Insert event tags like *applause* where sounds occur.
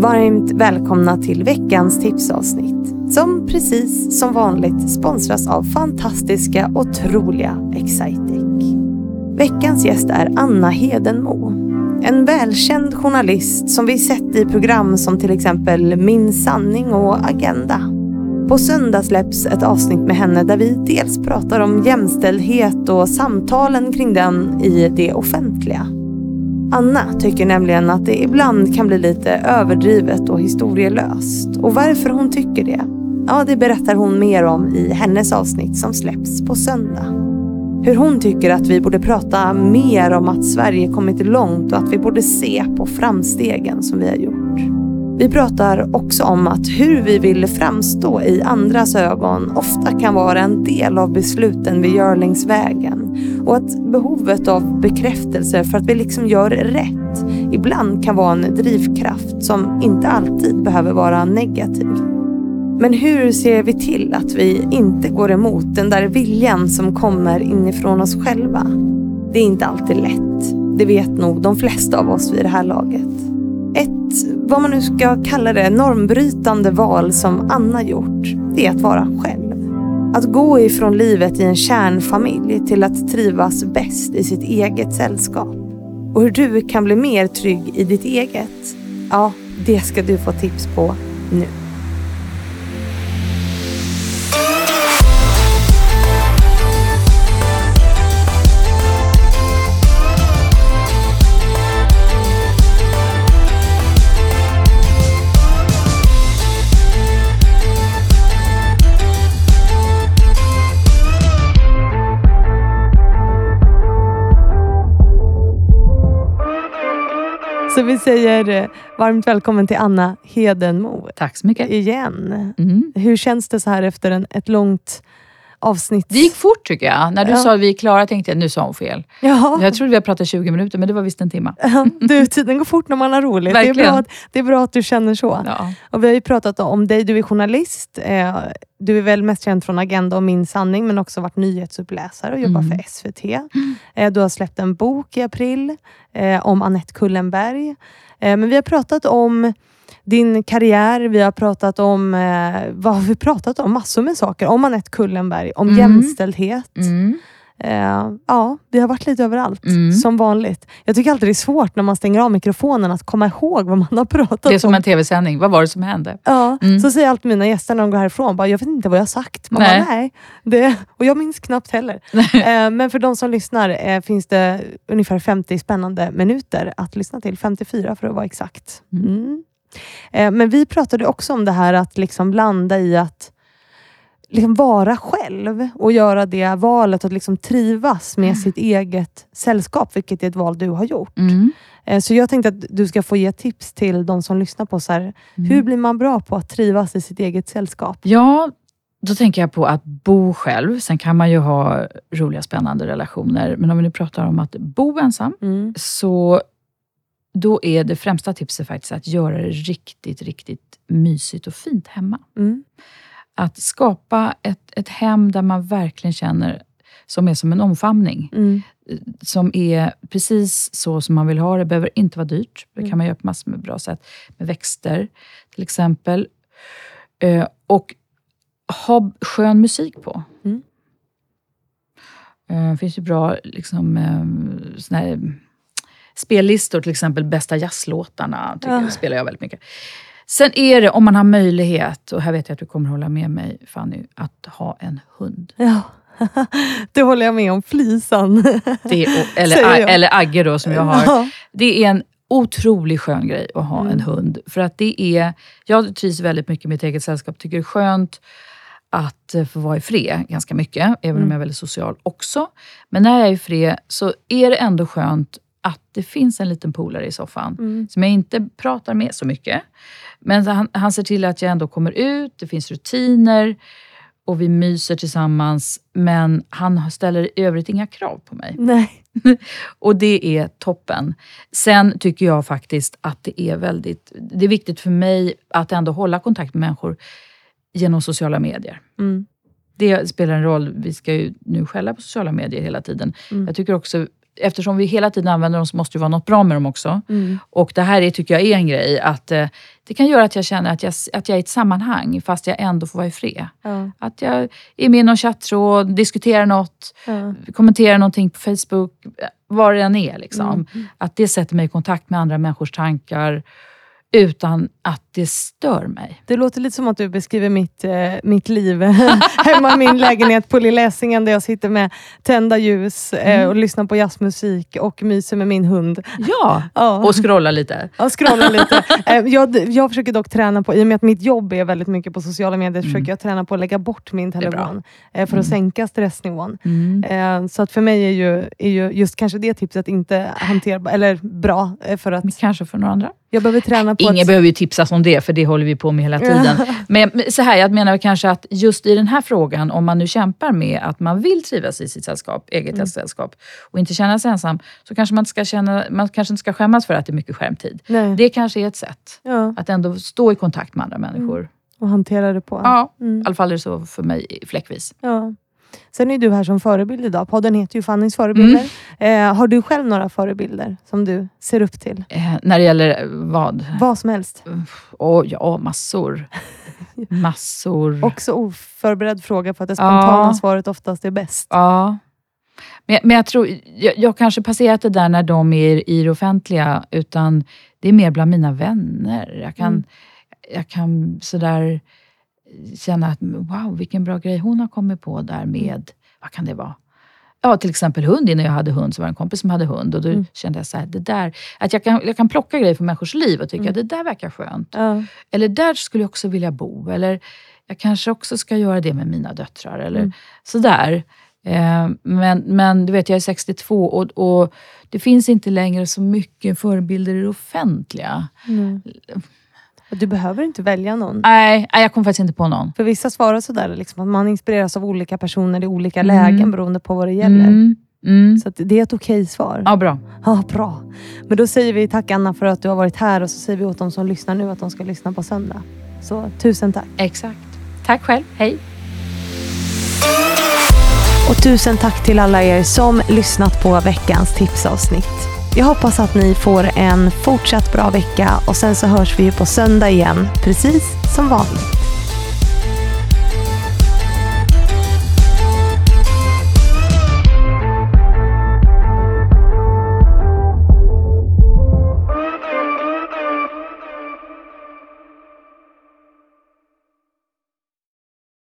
Varmt välkomna till veckans tipsavsnitt som precis som vanligt sponsras av fantastiska, otroliga Excitec. Veckans gäst är Anna Hedenmo. En välkänd journalist som vi sett i program som till exempel Min sanning och Agenda. På söndag släpps ett avsnitt med henne där vi dels pratar om jämställdhet och samtalen kring den i det offentliga. Anna tycker nämligen att det ibland kan bli lite överdrivet och historielöst. Och varför hon tycker det, ja det berättar hon mer om i hennes avsnitt som släpps på söndag. Hur hon tycker att vi borde prata mer om att Sverige kommit långt och att vi borde se på framstegen som vi har gjort. Vi pratar också om att hur vi vill framstå i andras ögon ofta kan vara en del av besluten vi gör längs vägen och att behovet av bekräftelse för att vi liksom gör rätt ibland kan vara en drivkraft som inte alltid behöver vara negativ. Men hur ser vi till att vi inte går emot den där viljan som kommer inifrån oss själva? Det är inte alltid lätt. Det vet nog de flesta av oss vid det här laget. Ett, vad man nu ska kalla det, normbrytande val som Anna gjort, det är att vara själv. Att gå ifrån livet i en kärnfamilj till att trivas bäst i sitt eget sällskap. Och hur du kan bli mer trygg i ditt eget, ja, det ska du få tips på nu. Så vi säger eh, varmt välkommen till Anna Hedenmo. Tack så mycket. Igen. Mm. Hur känns det så här efter en, ett långt avsnitt? Det gick fort tycker jag. När du Ja. sa vi är klara tänkte jag nu sa hon fel. Ja. Jag trodde vi hade pratat 20 minuter men det var visst en timme. Ja, Du, tiden går fort när man har roligt. Det är, Verkligen. bra, att- det är bra att du känner så. Ja. Och vi har ju pratat om dig. Du är journalist. Eh, du är väl mest känd från Agenda och Min sanning, men också varit nyhetsuppläsare och jobbat Mm. för SVT. Eh, du har släppt en bok i april eh, om Annette Kullenberg. Eh, men vi har pratat om din karriär, vi har pratat om, eh, vad har vi pratat om? Massor med saker. Om Annette Kullenberg, om Mm. jämställdhet. Mm. Eh, ja, vi har varit lite överallt, Mm. som vanligt. Jag tycker alltid det är svårt när man stänger av mikrofonen att komma ihåg vad man har pratat Det är som om. en tv-sändning. Vad var det som hände? Ja, Mm. så säger alltid mina gäster när de går härifrån, bara, jag vet inte vad jag har sagt. Man Nej. Bara, nej. Det, och jag minns knappt heller. *laughs* eh, men för de som lyssnar eh, finns det ungefär 50 spännande minuter att lyssna till. 54 för att vara exakt. Mm. Mm. Eh, men vi pratade också om det här att liksom landa i att liksom vara själv och göra det valet att liksom trivas med sitt eget sällskap, vilket är ett val du har gjort. Mm. Eh, Så jag tänkte att du ska få ge tips till de som lyssnar på så här, hur blir man bra på att trivas i sitt eget sällskap? Ja, då tänker jag på att bo själv. Sen kan man ju ha roliga, spännande relationer. Men om vi nu pratar om att bo ensam, Mm. så då är det främsta tipset faktiskt att göra det riktigt, riktigt mysigt och fint hemma. Mm. Att skapa ett, ett hem där man verkligen känner som är som en omfamning. Mm. Som är precis så som man vill ha det. Behöver inte vara dyrt. Det Mm. kan man göra på massor med bra sätt. Med växter till exempel. Eh, och ha skön musik på. Mm. Eh, Det finns ju bra liksom, eh, spellistor, till exempel bästa jazzlåtarna. Tycker Ja. jag, spelar jag väldigt mycket. Sen är det, om man har möjlighet, och här vet jag att du kommer hålla med mig Fanny, att ha en hund. Ja, *laughs* det håller jag med om. Flisan. Det *laughs* eller, eller Agge då, som jag har. Ja. Det är en otroligt skön grej att ha Mm. en hund. För att det är, jag trivs väldigt mycket med mitt eget sällskap. Tycker det är skönt att eh, få vara i fred ganska mycket. Även om Mm. jag är väldigt social också. Men när jag är i fred så är det ändå skönt att det finns en liten polare i soffan. Mm. Som jag inte pratar med så mycket. Men han, han ser till att jag ändå kommer ut, det finns rutiner och vi myser tillsammans. Men han ställer i övrigt inga krav på mig. Nej. *laughs* Och det är toppen. Sen tycker jag faktiskt att det är väldigt det är viktigt för mig att ändå hålla kontakt med människor genom sociala medier. Mm. Det spelar en roll. Vi ska ju nu skälla på sociala medier hela tiden. Mm. Jag tycker också eftersom vi hela tiden använder dem så måste det vara något bra med dem också. Mm. Och det här är, tycker jag är en grej, att eh, det kan göra att jag känner att jag, att jag är i ett sammanhang fast jag ändå får vara i fred. Ja. Att jag är med i någon chattråd, diskuterar något, Ja. kommenterar någonting på Facebook, vad det än är. Liksom. Mm. Att det sätter mig i kontakt med andra människors tankar utan att det stör mig. Det låter lite som att du beskriver mitt, eh, mitt liv *laughs* hemma i min lägenhet på Lilla Essingen där jag sitter med tända ljus eh, Mm. och lyssnar på jazzmusik och myser med min hund. Ja, Ja. och scrolla lite. Jag scrollar lite. *laughs* Eh, jag, jag försöker dock träna på, i och med att mitt jobb är väldigt mycket på sociala medier, Mm. försöker jag träna på att lägga bort min telefon eh, för att sänka stressnivån. Mm. Eh, så att för mig är ju, är ju just kanske det tipset inte hanterbart, eller bra, eh, för att Men kanske för några andra. jag behöver träna på Ingen att... behöver ju tipsas om det, för det håller vi på med hela tiden. *laughs* Men så här, jag menar kanske att just i den här frågan, om man nu kämpar med att man vill trivas i sitt sällskap, eget Mm. sällskap, och inte känna sig ensam, så kanske man, ska känna, man kanske inte ska skämmas för att det är mycket skärmtid. Nej. Det kanske är ett sätt Ja, att ändå stå i kontakt med andra människor. och hantera det på. Ja, Mm. i alla fall är det så för mig fläckvis. Ja. Sen är du här som förebild idag. Podden heter ju Fannys förebilder. Mm. Eh, har du själv några förebilder som du ser upp till? Eh, när det gäller vad? Vad som helst. Åh, ja, massor. *laughs* Massor. Också oförberedd fråga för att det spontana Ja. svaret oftast är bäst. Ja. Men, men jag tror, jag, jag kanske passerat det där när de är i det offentliga, utan det är mer bland mina vänner. Jag kan, Mm. jag kan sådär känna att wow, vilken bra grej hon har kommit på där Mm. med, vad kan det vara? Ja, till exempel hund. Innan jag hade hund så var det en kompis som hade hund och då Mm. kände jag så här, det där, att jag kan, jag kan plocka grejer från människors liv och tycka Mm. att det där verkar skönt. Ja. Eller där skulle jag också vilja bo. Eller jag kanske också ska göra det med mina döttrar. Eller Mm. sådär. Eh, men, men du vet, jag är 62 och, och det finns inte längre så mycket förebilder i det offentliga. Mm. Du behöver inte välja någon. Nej, nej, jag kom faktiskt inte på någon. För vissa svarar sådär, liksom, att man inspireras av olika personer i olika Mm. lägen beroende på vad det gäller. Mm, mm. Så det är ett okej svar. Ja, bra. Ja, bra. Men då säger vi tack Anna för att du har varit här och så säger vi åt de som lyssnar nu att de ska lyssna på söndag. Så tusen tack. Exakt. Tack själv. Hej. Och tusen tack till alla er som lyssnat på veckans tipsavsnitt. Jag hoppas att ni får en fortsatt bra vecka och sen så hörs vi på söndag igen, precis som vanligt.